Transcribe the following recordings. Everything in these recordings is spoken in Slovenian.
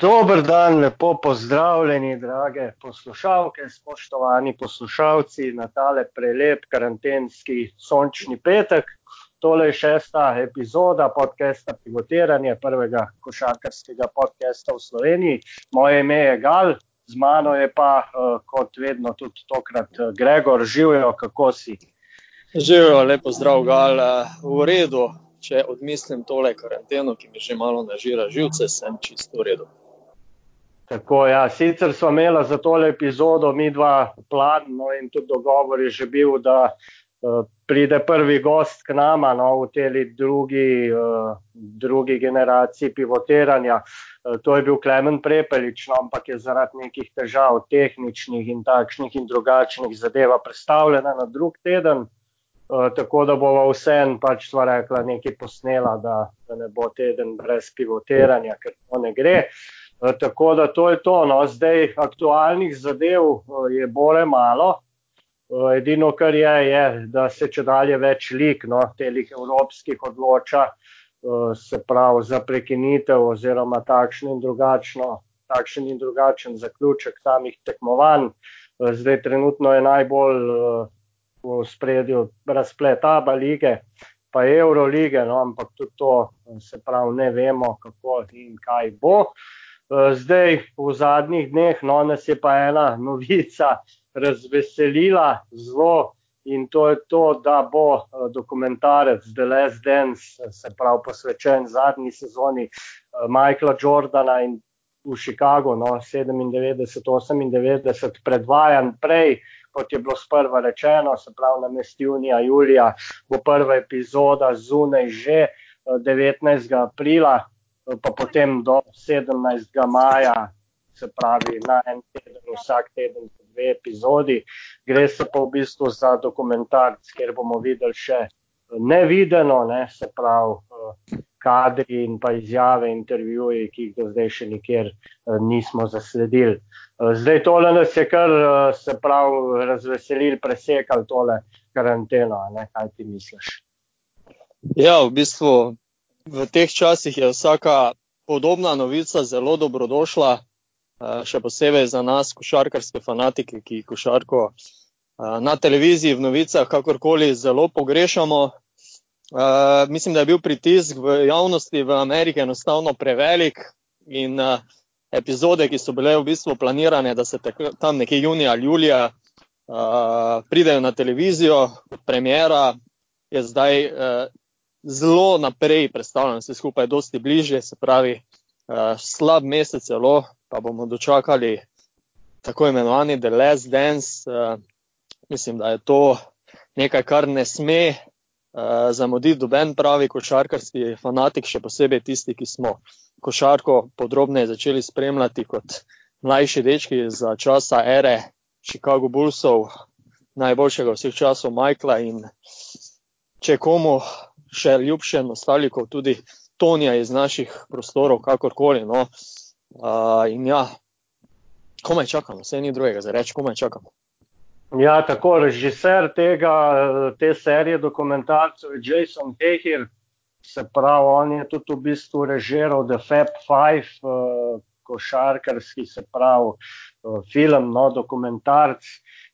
Dober dan, lepo pozdravljeni, drage poslušalke, spoštovani poslušalci na tale prelep karantenski sončni petek. Tole je šesta epizoda podcasta Pivotiranje, prvega košarkarskega podcasta v Sloveniji. Moje ime je Gal, z mano je pa kot vedno tudi tokrat Gregor, živijo, kako si? Živijo, lepo zdrav, Gal, v redu. Če odmislim tole karanteno, ki mi že malo nažira živce, sem čisto v redu. Tako, ja, sicer sva imela za tole epizodo midva plan, no, in tudi dogovor je že bil, da pride prvi gost k nama, no, v teli drugi, drugi generaciji pivotiranja. To je bil Klemen Prepelič, no, ampak je zaradi nekih težav, tehničnih in takšnih in drugačnih, zadeva prestavljena na drug teden. tako da bova vseeno, pač sva rekla, nekaj posnela, da, da ne bo teden brez pivotiranja, ker to ne gre. Tako da to je to, no, zdaj aktualnih zadev je bore malo. edino, kar je, je, da se čedalje več lig, no, teh evropskih odloča, se pravi za prekinitev oziroma takšno in drugačno, takšen in drugačen zaključek samih tekmovanj. zdaj trenutno je najbolj v ospredju razplet Aba lige pa Evrolige, no, ampak tudi to, se pravi, ne vemo, kako in kaj bo. Zdaj v zadnjih dneh, no, nas je pa ena novica razveselila zelo, in to je to, da bo dokumentarec The last dance, se pravi posvečen zadnji sezoni Michaela Jordana in v Chicagu, no, sedemindevetdeset, osemindevetdeset predvajan prej, kot je bilo sprva rečeno, se pravi namesto junija, julija bo prva epizoda zunaj že devetnajstega aprila, pa potem do sedemnajstega maja, se pravi na en teden, vsak teden po dve epizodi. Gre se pa v bistvu za dokumentarec, kjer bomo videli še nevideno, ne, se pravi kadri in pa izjave, intervjuji, ki jih do zdaj še nikjer nismo zasledili. zdaj tole nas je kar, se pravi, razveselilo, presekalo tole karanteno, ne, kaj ti misliš? Ja, v bistvu v teh časih je vsaka podobna novica zelo dobrodošla, še posebej za nas, košarkarske fanatike, ki košarko na televiziji, v novicah, kakorkoli zelo pogrešamo. mislim, da je bil pritisk v javnosti v Ameriki enostavno prevelik in epizode, ki so bile v bistvu planirane, da se tam nekje junija ali julija pridejo na televizijo, premiera je zdaj zelo naprej prestavljeno vse skupaj, dosti bližje, se pravi, slab mesec celo pa bomo dočakali tako imenovani The last dance, mislim, da je to nekaj, kar ne sme zamuditi noben pravi košarkarski fanatik, še posebej tisti, ki smo košarko podrobneje začeli spremljati kot mlajši dečki za časa ere Chicago Bullsov, najboljšega vseh časov Michaela, in če komu še ljubše nostalgiko, tudi Tonija iz naših prostorov, kakorkoli, no. in ja, komaj čakamo, saj ni drugega za reči, komaj čakamo. Ja, tako, režiser tega, te serije dokumentarcev je Jason Hehir, se pravi, on je tudi v bistvu režiral The fab five, košarkarski, se pravi, film, no, dokumentarec,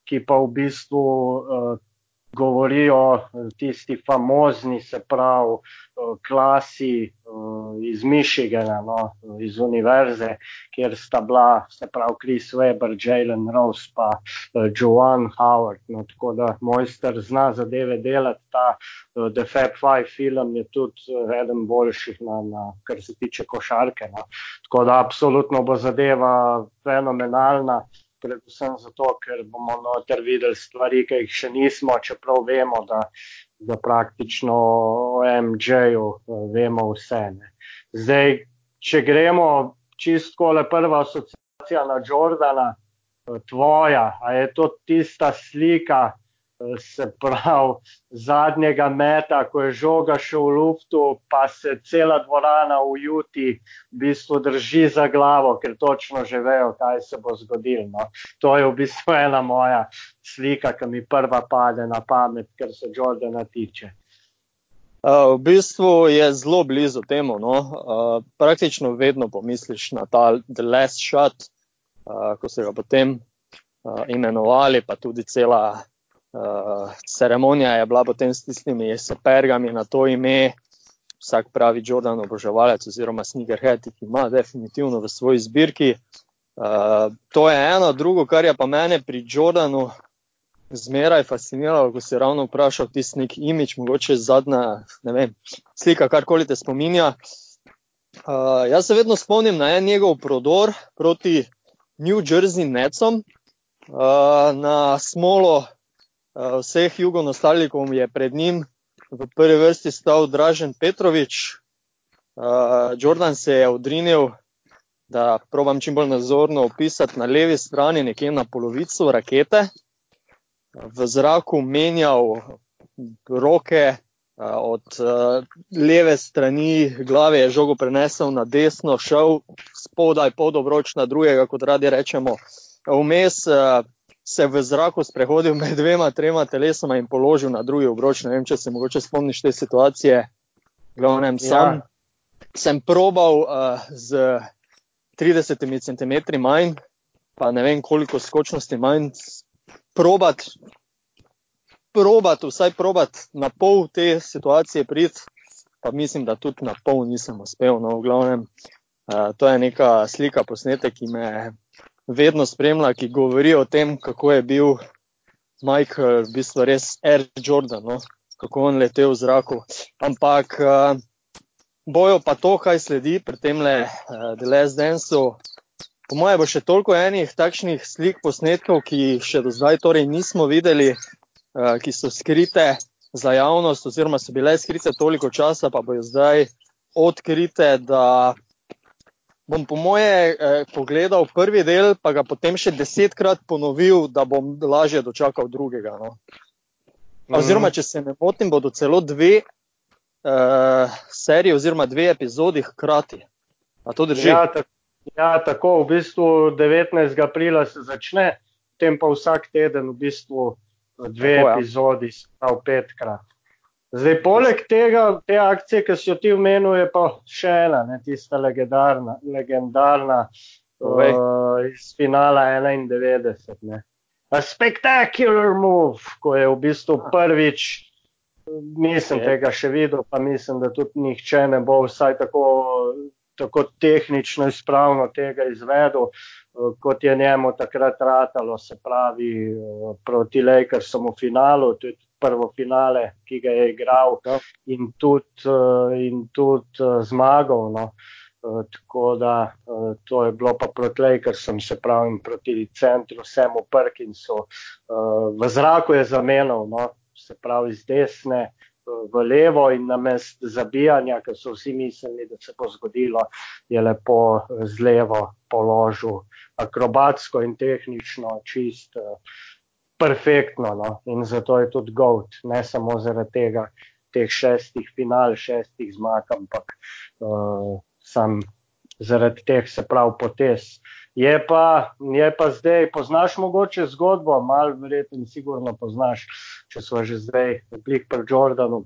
ki pa v bistvu govori o tisti famozni, se pravi, klasi iz Michigana, no, iz univerze, kjer sta bila, se pravi Chris Webber, Jalen Rose pa Juwan Howard, no, tako da mojster zna zadeve delati, ta The fab five film je tudi eden boljših na, na, kar se tiče košarke, no. Tako da absolutno bo zadeva fenomenalna, predvsem zato, ker bomo noter videli stvari, ki jih še nismo, čeprav vemo, da, da praktično o MJ-ju vemo vse, ne. Zdaj, če gremo čisto takole prva asociacija na Jordana, tvoja, a je to tista slika, se pravi, zadnjega meta, ko je žoga še v luftu, pa se cela dvorana Utah v bistvu drži za glavo, ker točno že vejo, kaj se bo zgodilo, no. To je v bistvu ena moja slika, ke mi prva pade na pamet, kar se Jordana tiče. Uh, v bistvu je zelo blizu temu. No? Uh, praktično vedno pomisliš na ta The Last Shot, uh, ko so ga potem uh, imenovali, pa tudi cela uh, ceremonija je bila potem s tistimi sepergami na to ime. Vsak pravi Jordan oboževalec oziroma Sneakerhead, ki ima definitivno v svoji zbirki. Uh, to je eno, drugo, kar je pa mene pri Jordanu zmeraj fasciniralo, ko si ravno vprašal tisti nek imič, mogoče zadnja, ne vem, slika, karkoli te spominja. Uh, jaz se vedno spomnim na en njegov prodor proti New Jersey Netsom. Uh, na smolo vseh jugonostalikov je pred njim v prvi vrsti stal Dražen Petrovič. Jordan se je odrinil, da probam čim bolj nazorno opisati, na levi strani, nekje na polovico rakete, v zraku menjal roke, od leve strani glave je žogo prenesel na desno, šel spodaj pod obroč na drugega, kot radi rečemo. Vmes se v zraku sprehodil med dvema, trema telesoma in položil na drugi obroč. Ne vem, če se mogoče spomniš te situacije. Glavnem, sam ja. sem probal uh, z 30 cm manj, pa ne vem koliko skočnosti manj, probat, probat, vsaj probat na pol te situacije priti, pa mislim, da tudi na pol nisem uspel. No, v glavnem, uh, to je neka slika posnete, ki me vedno spremlja, ki govori o tem, kako je bil Michael v bistvu res Air Jordan, no, kako on letel v zraku. Ampak uh, bojo pa to, kaj sledi pri tem le uh, The Last Dance-u. Po mojem, bo še toliko enih takšnih slik, posnetkov, ki jih še do zdaj torej nismo videli, uh, ki so skrite za javnost, oziroma so bile skrite toliko časa, pa bojo zdaj odkrite. Bom po moje eh, pogledal prvi del, pa ga potem še desetkrat ponovil, da bom lažje dočakal drugega. No. Oziroma, če se ne motim, bodo celo dve eh, seriji, oziroma dve epizodi hkrati. A to drži? Ja, tako, Ja, tako v bistvu 19. aprila se začne, potem pa vsak teden v bistvu dve tako, ja. epizodi, prav petkrat. Zdaj, poleg tega, te akcije, ki si jo ti omenil, je pa še ena, ne, tista legendarna, legendarna uh, iz finala 91. Ne. A spectacular move, ko je v bistvu prvič, nisem tega še videl, pa mislim, da tudi nihče ne bo vsaj tako tako tehnično izpravno tega izvedel, eh, kot je njemu takrat ratalo, se pravi eh, proti Lakersom v finalu, to je prvo finale, ki ga je igral ja. in tudi, in tudi zmagal. No. Tako da to je bilo pa proti Lakersom, se pravi proti centru Semu Perkinsu. V zraku je zamenjal, no, se pravi z desne, v levo in na mest zabijanja, ker so vsi mislili, da se bo zgodilo, je lepo z levo položil, akrobatsko in tehnično, čist, perfektno. No? In zato je tudi GOAT, ne samo zaradi tega, teh šestih final, šestih zmag, ampak uh, sam zaradi teh se prav potes. Je pa, je pa zdaj, poznaš mogoče zgodbo, malo verjetno, sigurno poznaš, če so že zdaj blik pri Jordanu,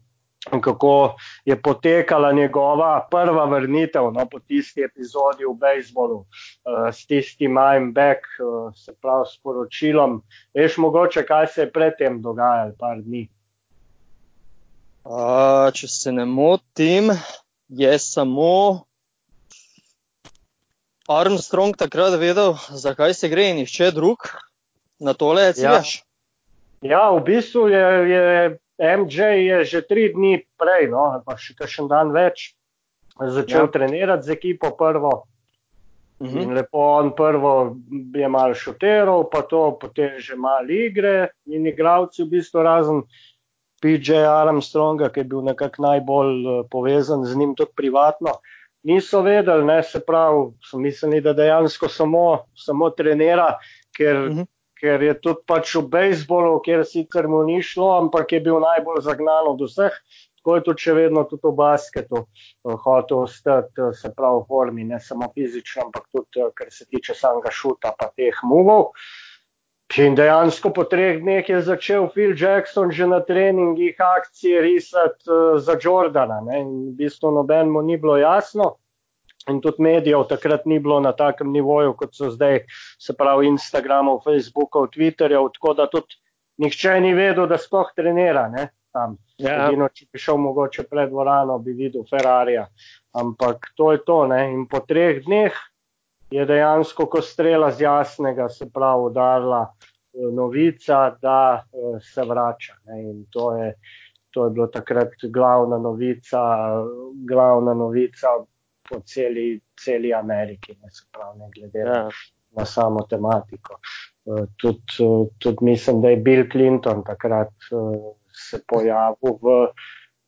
kako je potekala njegova prva vrnitev no, po tisti epizodi v bejzbolu uh, s tistim I'm back, uh, se pravi s poročilom. Veš mogoče, kaj se je predtem dogajalo, par dni? Uh, če se ne motim, je samo Armstrong takrat vedel, zakaj se gre in nihče drug na tole je ciljaš? Ja. ja, v bistvu je, je MJ je že tri dni prej, no, pa še kakšen dan več, začel ja. trenirati z ekipo prvo. Uh -huh. In lepo on prvo je mal šoterov, pa to potem že mal igre in igravci v bistvu razen PJ Armstronga, ki je bil nekako najbolj uh, povezan z njim tudi privatno. Niso vedeli, ne, se pravi, so mislili, da dejansko samo, samo trenira, ker, uh mhm. Ker je tudi pač v bejzbolu, kjer sicer mu ni šlo, ampak je bil najbolj zagnan od vseh. Tako je tudi še vedno tudi v basketu uh, hotel ostati, uh, se pravi, v formi, ne samo fizično, ampak tudi, uh, kar se tiče samega šuta, pa teh muvov. In dejansko po treh dneh je začel Phil Jackson že na treningih akcije risati za Jordana. Ne? In v bistvu nobenemu ni bilo jasno. In tudi medijev takrat ni bilo na takem nivoju, kot so zdaj, se pravi, Instagramov, Facebookov, Twitterjev, tako da tudi nihče ni vedel, da sploh trenira ne? tam. Ja. Edino, če bi šel mogoče pred dvorano, bi videl Ferrarija. Ampak to je to. Ne? In po treh dneh je dejansko, ko strela z jasnega, se pravi, udarila eh, novica, da eh, se vrača. Ne? In to je, to je bilo takrat glavna novica, glavna novica po celi, celi Ameriki, ne pravi, ne glede ja. na samo tematiko. Eh, tudi, tudi mislim, da je Bill Clinton takrat se pojavil v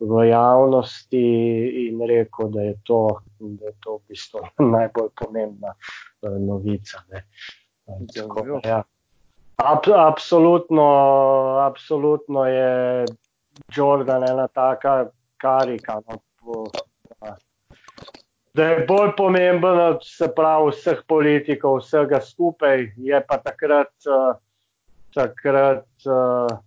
v javnosti in rekel, da je to, da je to v bistvu najbolj pomembna novica. Eh, tako, ja. Ab, absolutno, absolutno je Jordan ena taka karika. No, po. Da je bolj pomemben od vseh politikov, vsega skupaj, je pa takrat, uh, takrat uh,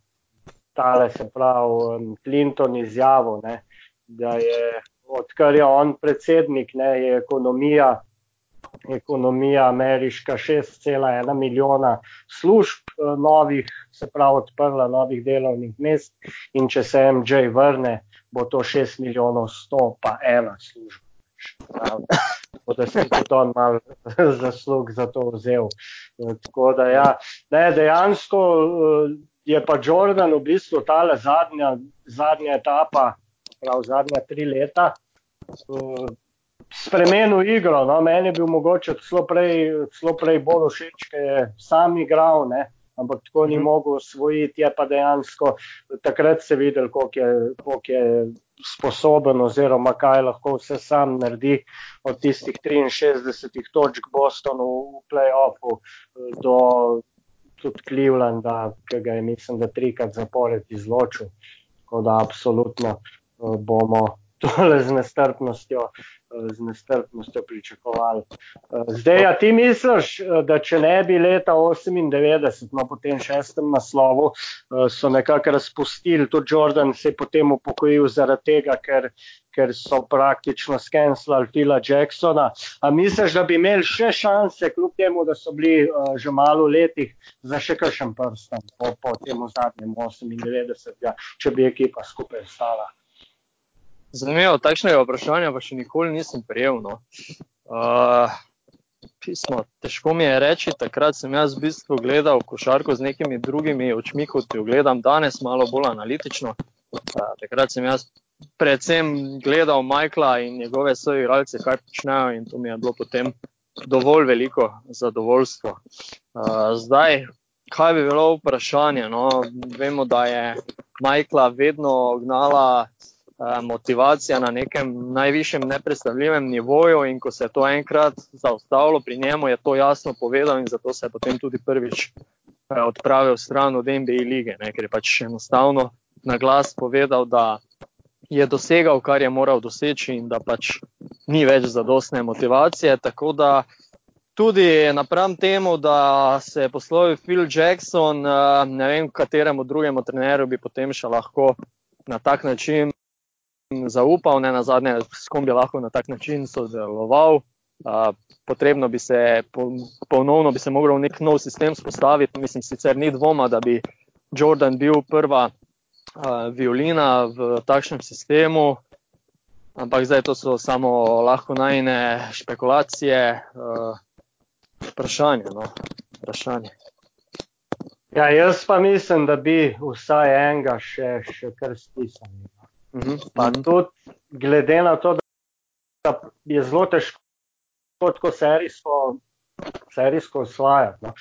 tale, se pravi, Clinton izjavil, ne, da je, odkar je on predsednik, ne, je ekonomija, ekonomija ameriška 6,1 milijona služb eh, novih, se pravi, odprla novih delovnih mest in če se MJ vrne, bo to 6 milijonov 100 pa ena služba. Tako da si tudi on mal zaslug za to vzel. Tako da ja, ne, dejansko je pa Jordan v bistvu ta zadnja, zadnja etapa, prav zadnja tri leta, spremenil igro. No? Meni je bil mogoče celo prej, celo prej bolj všeč, ker je sam igral. Ne? Ampak tako ni mhm. mogel osvojiti, je pa dejansko takrat se videl, koliko je, koliko je sposoben, oziroma kaj lahko vse sam naredi od tistih 63 točk Bostonu v playoffu do tudi Clevelanda, ki ga je, mislim, da trikrat zapored izločil. Tako da absolutno uh, bomo tole z nestrpnostjo, uh, z nestrpnostjo pričakovali. Uh, zdaj, a ti misliš, da če ne bi leta 98, no po tem šestem naslovu, so nekako razpustili, tudi Jordan se je potem upokojil zaradi tega, ker ker so praktično skenslali Fila Jacksona. A misliš, da bi imeli še šanse, kljub temu, da so bili že malo letih, za še kakšen prstom po, po tem zadnjem 98, če bi ekipa skupaj stala? Zanimivo, takšnega vprašanja pa še nikoli nisem prejel. No. Uh, pismo, težko mi je reči, takrat sem jaz v bistvu gledal košarko z nekimi drugimi očmi, kot jo gledam danes, malo bolj analitično. Uh, takrat sem jaz predvsem gledal Majkla in njegove soigralce, kaj počnejo, in to mi je bilo potem dovolj veliko zadovoljstvo. Uh, zdaj, kaj bi bilo vprašanje? No, vemo, da je Majkla vedno gnala motivacija na nekem najvišjem nepredstavljivem nivoju, in ko se je to enkrat zaustavilo pri njemu, je to jasno povedal, in zato se je potem tudi prvič odpravil stran od NBA lige, ne, ker je pač enostavno na glas povedal, da je dosegal, kar je moral doseči, in da pač ni več zadostne motivacije. Tako da tudi napram temu, da se je poslovil Phil Jackson, ne vem, kateremu drugemu trenerju bi potem še lahko na tak način zaupal, ne na zadnje, s kom bi lahko na tak način sodeloval. Uh, potrebno bi se ponovno bi se mogel nek nov sistem spostaviti. Mislim, sicer ni dvoma, da bi Jordan bil prva violina v takšnem sistemu, ampak zdaj to so samo lahko najne špekulacije, uh, vprašanje. No? vprašanje. Ja, jaz pa mislim, da bi vsaj enega še, še kar stisnili. -huh. Pa mhm. tudi glede na to, da je zelo težko tako serijsko, serijsko osvajati. No.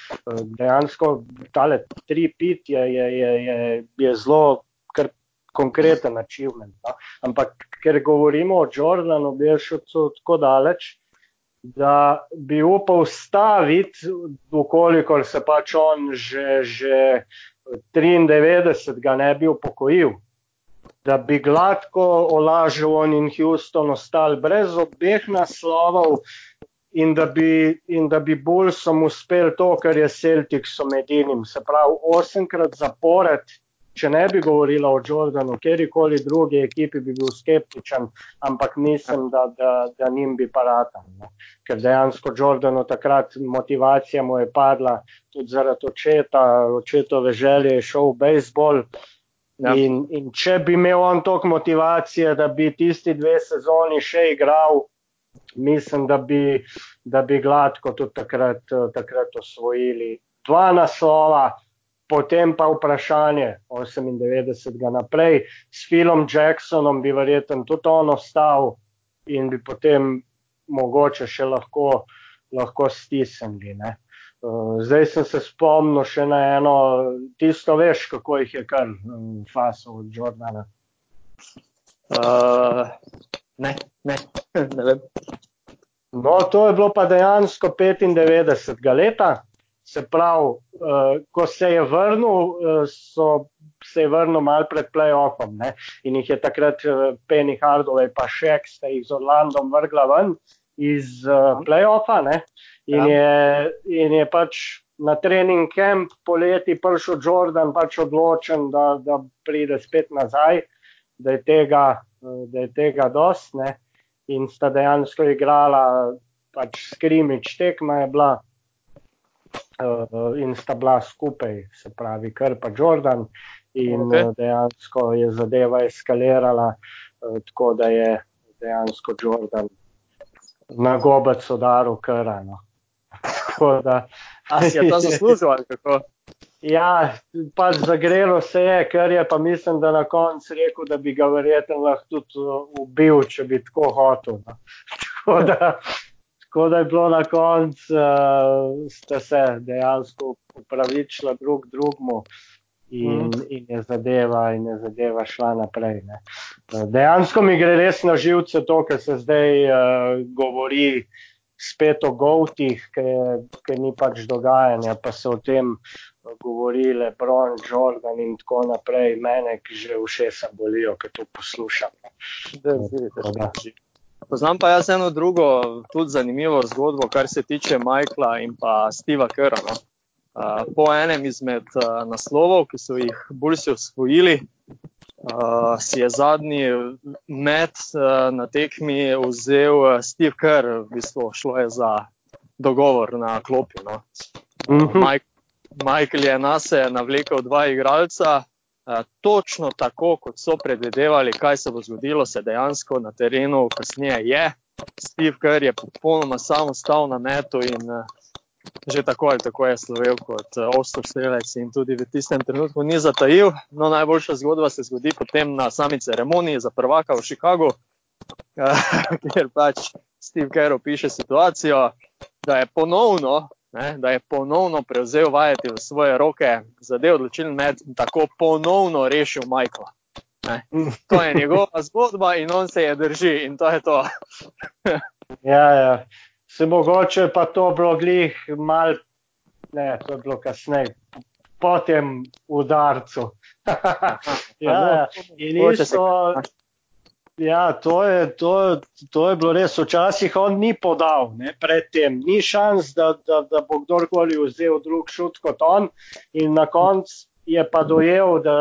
Dejansko tale tri pit je, je, je, je, je zelo konkreten achievement. No? Ampak ker govorimo o Jordanu, bi šel tako daleč, da bi upal staviti, ukolikor se pač on že, že 93 ga ne bi upokojil. Da bi gladko olažil on in Houston ostali brez obeh naslovov in da bi, in da bi bolj sem uspel to, kar je Celtic so med enim. Se pravi, osemkrat zapored, če ne bi govorila o Jordanu, kjerkoli drugi ekipi bi bil skeptičen, ampak mislim, da, da, da njim bi paratal. No. Ker dejansko Jordanu takrat motivacija mu je padla tudi zaradi očeta, očetove želje je šel v bejzbol. Ja. In, in če bi imel on toliko motivacije, da bi tisti dve sezoni še igral, mislim, da bi, da bi gladko tudi takrat, takrat osvojili dva naslova. Potem pa vprašanje 98. naprej s Philom Jacksonom bi verjetno tudi on ostal in bi potem mogoče še lahko, lahko stisnili. Ne. Zdaj sem se spomnil še na eno, tisto veš, kako jih je kar faso od Jordana. Uh, ne, ne, ne vem. No, to je bilo pa dejansko 95. leta, se pravi, uh, ko se je vrnil, uh, so se je vrnil mal pred playoffom ne? in jih je takrat uh, Penny Hardaway pa Šek sta jih z Orlandom vrgla ven iz uh, playoffa ne? In, ja. je, in je pač na trening camp poleti prišel Jordan pač odločen, da, da pride spet nazaj, da je tega, da je tega dost. Ne? in sta dejansko igrala, pač skrimič tekma je bila uh, in sta bila skupaj, se pravi, kar pa Jordan. In okay. uh, dejansko je zadeva eskalirala, uh, tako da je dejansko Jordan na gobec udaril krano. Ali je to zaslužil ali kako? Ja, pač zagrelo se je, ker je pa mislim, da na koncu rekel, da bi ga verjetno lahko tudi uh, ubil, če bi tako hotel. No. Tako, da, tako da je bilo na koncu, uh, ste se dejansko upravičili drug drugmu in, mm. in, je zadeva, in je zadeva šla naprej. Ne. Uh, dejansko mi gre res na živce to, kar se zdaj uh, govori spet o govtih, ker ni pač dogajanja, pa se o tem govori Lebron, Jordan in tako naprej, mene, ki že všesa bolijo, ki to poslušam. Poznam pa jaz eno drugo, tudi zanimivo zgodbo, kar se tiče Michaela in pa Steva Kera. No. Po enem izmed naslovov, ki so jih Bulsi osvojili, si je zadnji met na tekmi vzel Steve Kerr, v bistvu šlo je za dogovor na klopi. No. Uh mhm. -huh. Michael je na sebe navlekel dva igralca, eh, točno tako, kot so predvidevali, kaj se bo zgodilo, se dejansko na terenu kasneje je. Steve Kerr je popolnoma sam stal na metu in eh, že tako ali tako je slovel kot eh, ostor strelec in tudi v tistem trenutku ni zatajil. No, najboljša zgodba se zgodi potem na sami ceremoniji za prvaka v Chicagu, kjer pač Steve Kerr opiše situacijo, da je ponovno ne, da je ponovno prevzel vajeti v svoje roke, zadev odločilni med in tako ponovno rešil Michaela. Ne. To je njegova zgodba in on se je drži in to je to. ja, ja. Se mogoče pa to bilo glih mal, ne, to je bilo kasneje, po tem udarcu. ja, ja. In isto, Ja, to je, to, to je bilo res. Včasih on ni podal, ne, predtem ni šans, da, da, da bo kdorkoli vzel drug šut kot on. In na koncu je pa dojel, da,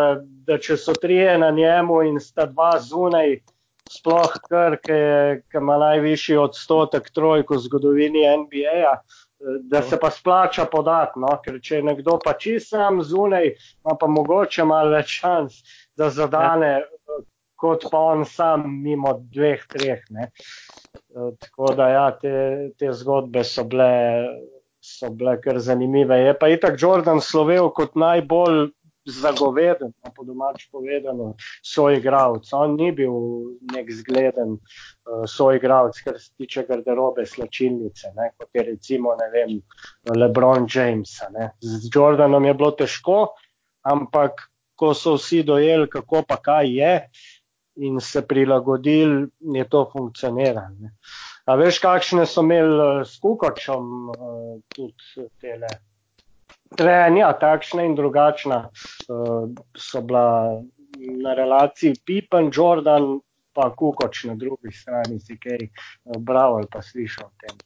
da če so trije na njemu in sta dva zunaj, sploh kar, ki ima najvišji odstotek trojk v zgodovini NBA. Da se pa splača podati, no? ker če je nekdo pa čisto sam zunaj, ima pa mogoče malo več šans, da zadane kot pa on sam, mimo dveh, treh. Ne. Eh, tako da, ja, te, te zgodbe so bile, so bile kar zanimive. Je pa itak Jordan slovel kot najbolj zagoveden, po domač povedano, soigravc. On ni bil nek zgleden uh, soigravc, kar se tiče garderobe slačilnice, ne, kot je recimo, vem, LeBron Jamesa. Ne. Z Jordanom je bilo težko, ampak ko so vsi dojeli, kako pa kaj je, in se prilagodili, je to funkcioniralo. A veš, kakšne so imeli eh, s Kukočom uh, tudi tele trenja, takšna in drugačna uh, so bila na relaciji Pipen, Jordan pa Kukoč na drugi strani, si kaj uh, bral ali pa slišal o tem.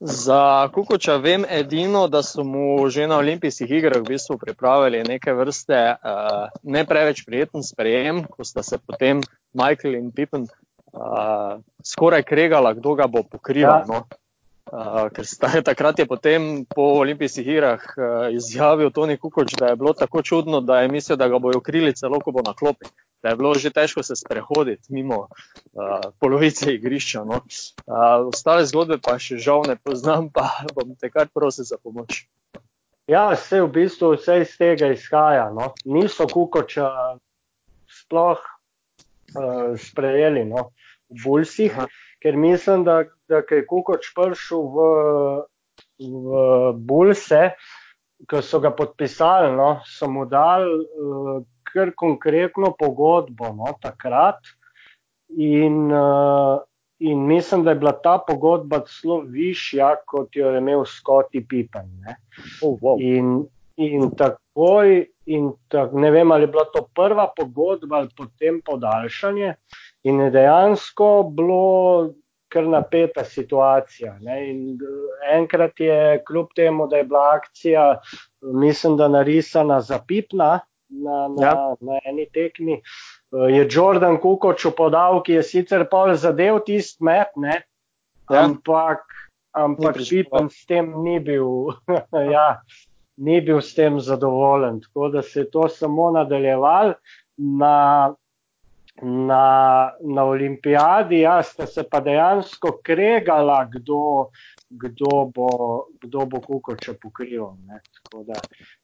Za Kukoča vem edino, da so mu že na olimpijskih igrah v bistvu pripravili neke vrste uh, ne preveč prijeten sprejem, ko sta se potem Michael in Pippen uh, skoraj kregala, kdo ga bo pokrival. Ja. No? Uh, ker sta, takrat je potem po olimpijskih igrah uh, izjavil Toni Kukoč, da je bilo tako čudno, da je mislil, da ga bojo krili celo, ko bo na klopi da je bilo že težko se sprehoditi mimo uh, polovice igrišča. No. Uh, ostale zgodbe pa še žal ne poznam, pa bom te kar prosil za pomoč. Ja, vse v bistvu vse iz tega izhaja. No. Niso kukoča sploh uh, sprejeli no, v Bulsih, Aha. ker mislim, da, da je kukoč prišel v, v Bulse, ko so ga podpisali, no, so mu dali. Uh, kar konkretno pogodbo no, takrat. In, uh, in mislim, da je bila ta pogodba zelo višja, kot jo je imel Scotty Pippen. Oh, wow. in, in takoj, in tak, ne vem, ali je bila to prva pogodba ali potem podaljšanje. In je dejansko bilo kar napeta situacija. In enkrat je, kljub temu, da je bila akcija, mislim, da narisana za pipna, na, na, ja. na eni tekmi. Uh, je Jordan Kukoč podal, ki je sicer pol zadev tisti met, ne? Ja. ampak, ampak Pippen s tem ni bil, ja, ni bil s tem zadovoljen. Tako da se je to samo nadaljeval. Na, na, na olimpijadi ja, sta se pa dejansko kregala, kdo, kdo bo, kdo bo Kukoča pokrival. Tako da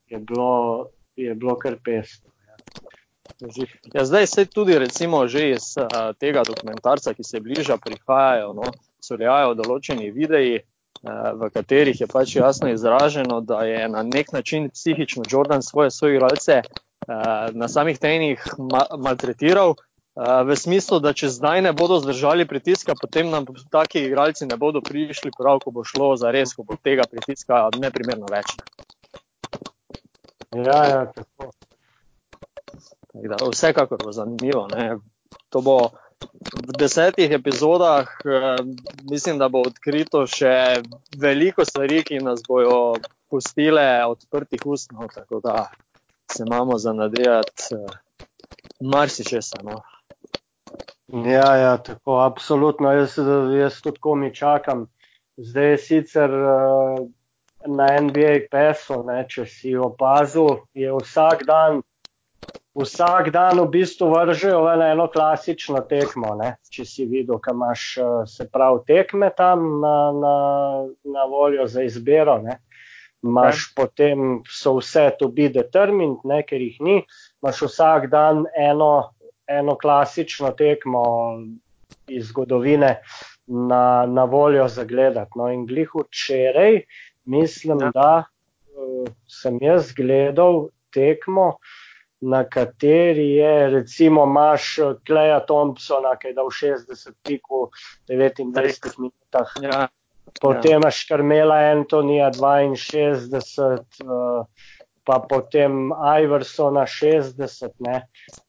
je bilo je bilo kar pesno. Ja. Ja, zdaj se tudi recimo že iz uh, tega dokumentarca, ki se bliža, prihajajo, no, so rejajo določeni videi, uh, v katerih je pač jasno izraženo, da je na nek način psihično Jordan svoje soigralce uh, na samih trenih ma maltretiral, v smislu, da če zdaj ne bodo zdržali pritiska, potem nam taki igralci ne bodo prišli prav, ko bo šlo za res, ko bo tega pritiska neprimerno več. Ja, ja, tako. Da, vsekakor bo zanimivo. Ne. To bo v desetih epizodah, eh, mislim, da bo odkrito še veliko stvari, ki nas bojo pustile odprtih ust. No, tako da se imamo za nadejati eh, marsičesa. No. Ja, ja, tako, absolutno. Jaz, jaz tudi komi čakam. Zdaj je sicer. Uh, na NBA PESO, ne, če si opazil, je vsak dan, vsak dan v bistvu vržejo na eno klasično tekmo. Ne, če si videl, kam imaš se pravi tekme tam na, na, na voljo za izbiro. Ne. Maš ja. potem so vse to be determined, ne, ker jih ni. Maš vsak dan eno, eno klasično tekmo iz zgodovine na, na voljo za gledati. No, in glih včeraj mislim, ja. da uh, sem jaz gledal tekmo, na kateri je recimo imaš Kleja Thompsona, ki je dal 60 pikov v 29 minutah. Ja. Potem ja. imaš Karmela Antonija 62, uh, pa potem Iversona 60. Ne.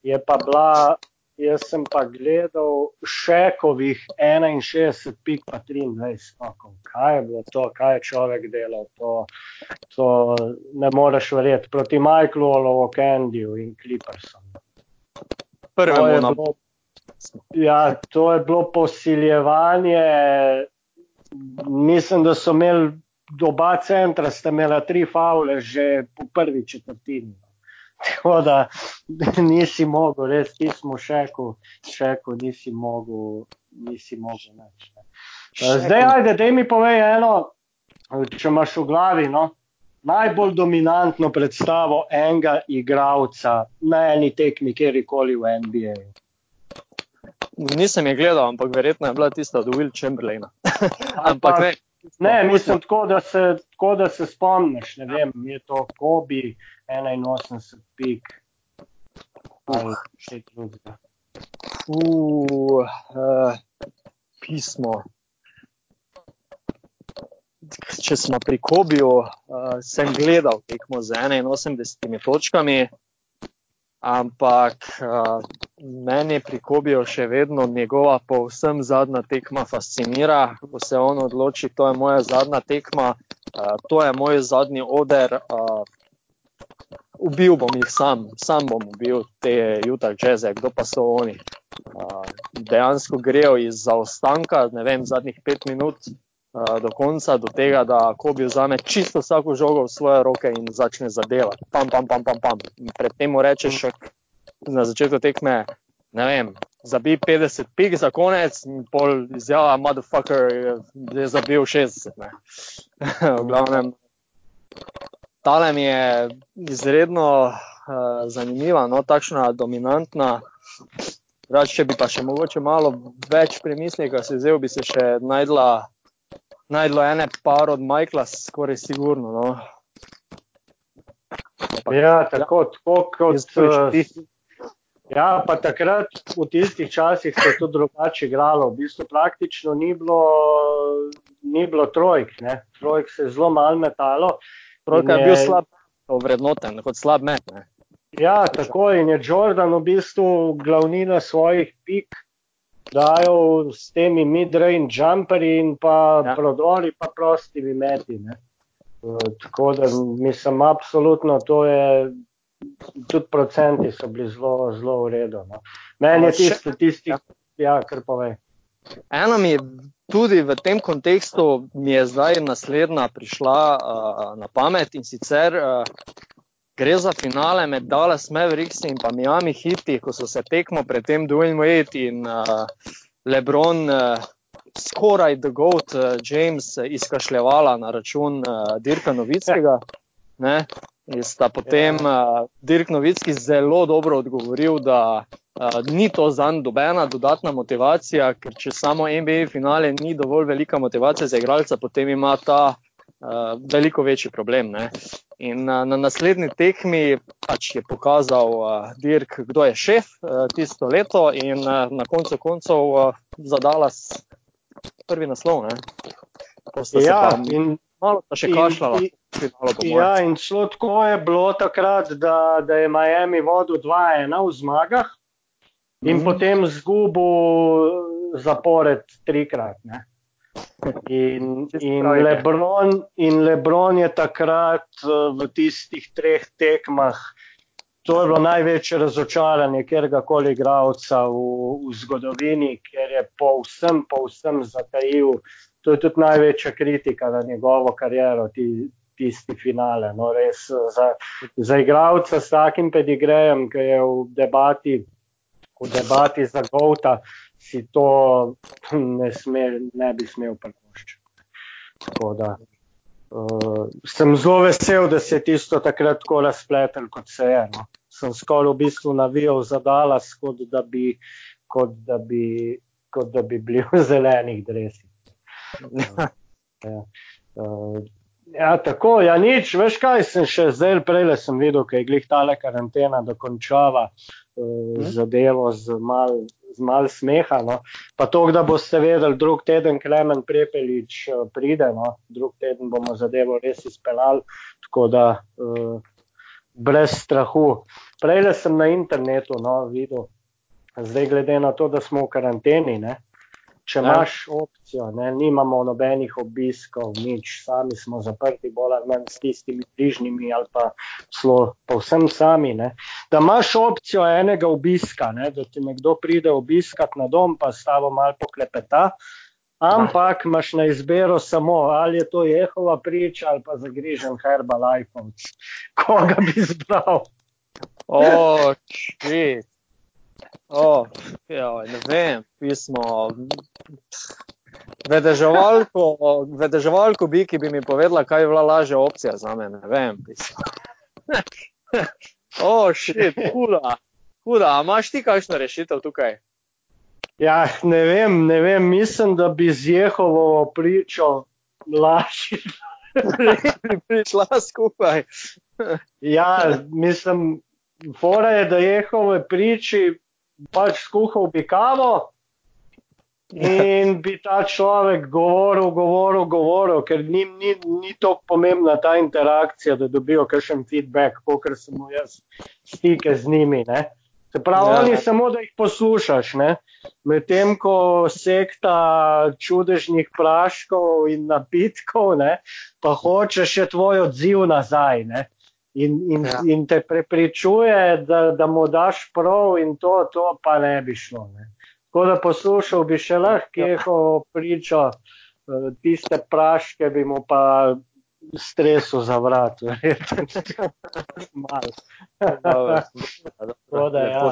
Je pa bila Jaz sem pa gledal šekovih 61, pik pa 23 skokov. Kaj je bilo to, kaj je človek delal? To, to ne moreš verjeti proti Michaelu Olovo, Candyju in Clippersom. Prvo je bilo. Ja, to je bilo posiljevanje. Mislim, da so imeli oba centra, sta imela tri faule že po prvi četrtini. Tako da nisi mogel, res ti smo šeku, šeku nisi mogel, nisi mogel več. Zdaj, ajde, da mi povej eno, če imaš v glavi, no, najbolj dominantno predstavo enega igralca na eni tekmi, kjerkoli v NBA. Nisem je gledal, ampak verjetno je bila tista od Will Chamberlaina. ampak ne. Ne, mislim, tako da, se, tako da se spomniš, ne vem, je to Kobi, 81 pik ali še drugega. Uh, uh, pismo. Če smo pri Kobiju, uh, sem gledal tekmo z 81 točkami, ampak uh, meni pri Kobiju še vedno njegova povsem zadnja tekma fascinira. Ko se on odloči, to je moja zadnja tekma, uh, to je moj zadnji oder. Uh, ubil bom jih sam, sam bom ubil te Utah Jazze, kdo pa so oni. Uh, dejansko grejo iz zaostanka, ne vem, zadnjih pet minut do konca, do tega, da Kobi vzame čisto vsako žogo v svoje roke in začne zadevati. Pam, pam, pam, pam, pam. Predtem mu rečeš, na začetku tekme, ne vem, zabi 50 pik za konec in pol izjava, motherfucker, je zabil 60. v glavnem, tale mi je izredno uh, zanimiva, no, takšna dominantna. Rač, če bi pa še mogoče malo več premisleka si vzel, bi se še najdla, najdlo ene par od Majkla, skoraj sigurno. No. Ja, tako, tako kot ti. Ja, pa takrat v tistih časih se je to drugače igralo. V bistvu praktično ni bilo, ni bilo trojk. Ne. Trojk se je zelo malo metalo. Trojka je, je bil slab, vrednoten, kot slab met. Ne? Ja, tako in je Jordan v bistvu glavnina svojih pik dajal s temi mid-range jumperji in pa ja. prodori, pa prostimi meti. Ne? Tako da mislim, absolutno to je. Tudi procenti so bili zelo, zelo v redu. No. Meni je tisto, tisti, ja, ja kar pove. Eno mi je tudi v tem kontekstu, mi je zdaj naslednja prišla uh, na pamet in sicer uh, gre za finale med Dallas Mavericks in pa Miami Heat, ko so se tekmo pred tem Dwayne Wade in uh, LeBron. Uh, Skoraj The Goat uh, James izkašljevala na račun uh, Dirka Novickega. Ne? In sta potem uh, Dirk Novicki zelo dobro odgovoril, da uh, ni to za njega dobena dodatna motivacija, ker če samo NBA finale ni dovolj velika motivacija za igralca, potem ima ta uh, veliko večji problem. Ne? In uh, na naslednji tekmi pač je pokazal uh, Dirk, kdo je šef uh, tisto leto, in uh, na koncu koncev uh, zadala prvi naslov. Ja, in malo še kašljala. Ja, in šlo tako je bilo takrat, da, da je Miami vodil 2-1 v zmagah in mm. potem zgubil zapored trikrat. Ne. In, in, Lebron, in Lebron je takrat v tistih treh tekmah, to je bilo največje razočaranje kjerkoli igralca v, v zgodovini, ker je povsem, povsem zatajil to je tudi največja kritika na njegovo kariero, ti, tisti finale. No, res, za, za igralca s takim pedigrejem, ki je v debati, v debati za Gauta, si to ne, sme, ne bi smel prepoščati. Uh, sem zelo vesel, da se je tisto takrat tako razpletel, kot se je. No. Sem skoraj v bistvu navijal za Dallas, kot da bi, kot da bi, kot da bi bili v zelenih dresih. ja. Uh, ja, tako, ja, nič, veš kaj, sem še zdaj prej, sem videl, kaj je glih tale karantena dokončava uh, zadevo z mal, z mal smeha. No. Pa to, da boste vedeli, drug teden Klemen Prepelič uh, pride, no. drug teden bomo zadevo res izpeljali, tako da uh, brez strahu. Prej sem na internetu no, videl, zdaj glede na to, da smo v karanteni, ne, če ja. imaš opcijo, ne, nimamo nobenih obiskov, nič, sami smo zaprti, bolj ali manj s tistimi bližnjimi ali pa celo povsem sami. Ne, da imaš opcijo enega obiska, ne, da ti nekdo pride obiskat na dom, pa s tabo mal poklepeta. Ampak imaš na izbiro samo, ali je to Jehova priča ali pa zagrižen Herbalife, koga bi izbral. O, oh, ja, ne vem, pismo. Vedeževalko, vedeževalko bi, ki bi mi povedala, kaj je bila lažja opcija za me. Ne vem, pismo. O, oh, šit, huda. Huda, a imaš ti kakšno rešitev tukaj? Ja, ne vem, ne vem, mislim, da bi z Jehovo pričo lažje. Prišla skupaj. ja, mislim, fora je, da Jehove priči pač skuhal bi kavo in bi ta človek govoril, govoril, govoril, ker njim ni, ni tako pomembna ta interakcija, da dobijo kakšen feedback, kot sem jaz stike z njimi. Ne. Se pravi, ja. oni samo, da jih poslušaš, medtem ko sekta čudežnih praškov in napitkov, ne? pa hoče še tvoj odziv nazaj. Ne? In, in, ja. in te prepričuje, da, da mu daš prav, in to, to pa ne bi šlo. Ne? Tako da poslušal bi še lahko jeho pričo, eh, tiste praške bi mu pa stresu za vrat. Ja,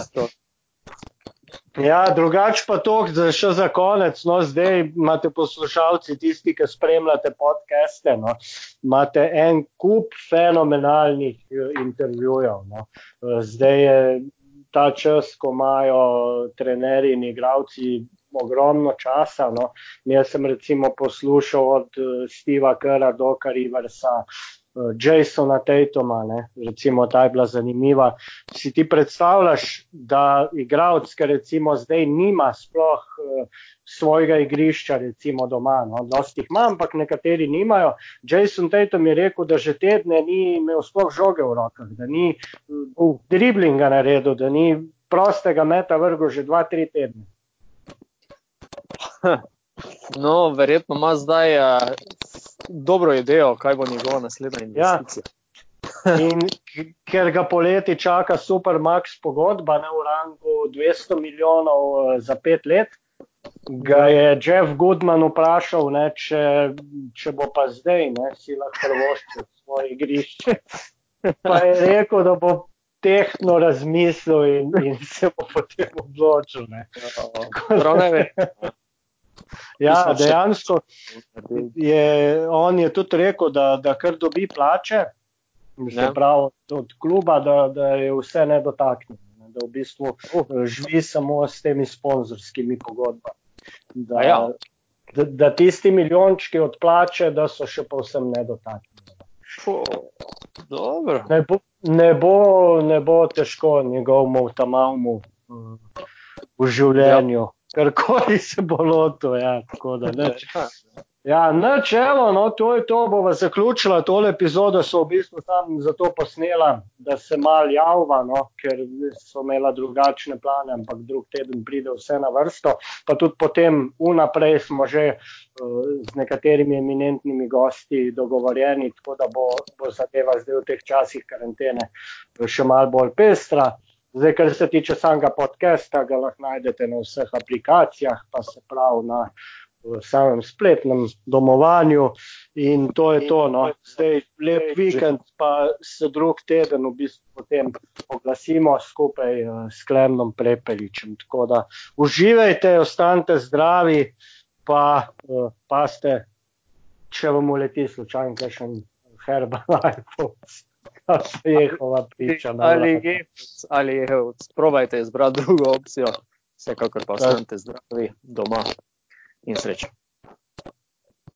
drugač pa to, da še za konec, no, zdaj imate poslušalci, tisti, ki spremljate podcaste, no, imate en kup fenomenalnih eh, intervjujev. No. Eh, zdaj je ta čas, ko imajo trenerji in igravci ogromno časa. No. Jaz sem recimo poslušal od uh, Steva Kera do Kariversa, uh, Jasona Tatuma, recimo ta je bila zanimiva. Si ti predstavljaš, da igravc, ki recimo zdaj nima sploh uh, svojega igrišča, recimo doma, no. dosti jih ima, ampak nekateri nimajo. Jason Tatum je rekel, da že tedne ni imel sploh žoge v rokah, da ni uh, driblinga naredil, da ni prostega meta vrgo že dva, tri tedne. No, verjetno ima zdaj uh, dobro idejo, kaj bo njegova naslednja ja. investicija. Ja. In ker ga poleti čaka supermax pogodba na urangu 200 milijonov uh, za pet let, ga je Jeff Goodman vprašal, ne, če, če bo pa zdaj, ne, si lahko prvoščil svoje igrišče. Pa je rekel, da bo tehno razmislil in, in se bo potem odločil. Prav ne ve. Ja, dejansko je on je tudi rekel, da, da kar dobi plače, ja. pravi, od kluba, da, da je vse nedotaknjeno, da v bistvu uh. živi samo s temi sponzorskimi pogodbami. Da, ja. da, da tisti milijončki od plače, da so še povsem nedotaknjeni. Ne bo, ne, bo, ne bo težko njegovemu tamamu uh, v življenju. Ja karkoli se bo lotil. Ja, ja, načelo, no, to je to, bova zaključila. Tole epizodo so v bistvu tam zato posnela, da se mal javva, no, ker so imela drugačne plane, ampak drug teden pride vse na vrsto. Pa tudi potem unaprej smo že uh, z nekaterimi eminentnimi gosti dogovorjeni, tako da bo, bo zadeva zdaj v teh časih karantene še mal bolj pestra. Zdaj, kar se tiče samega podcasta, ga lahko najdete na vseh aplikacijah, pa se pravi na samem spletnem domovanju. In to je to. No. Zdaj, lep vikend, pa se drug teden v bistvu potem oglasimo skupaj uh, s Klemnom Prepeličem. Tako da uživajte, ostanite zdravi, pa uh, paste, če vam uleti slučajno kakšen herbalife jehova priča. Ali je, ali je, probajte izbrati drugo opcijo, vsekakor pa ostanite zdravi doma in srečno.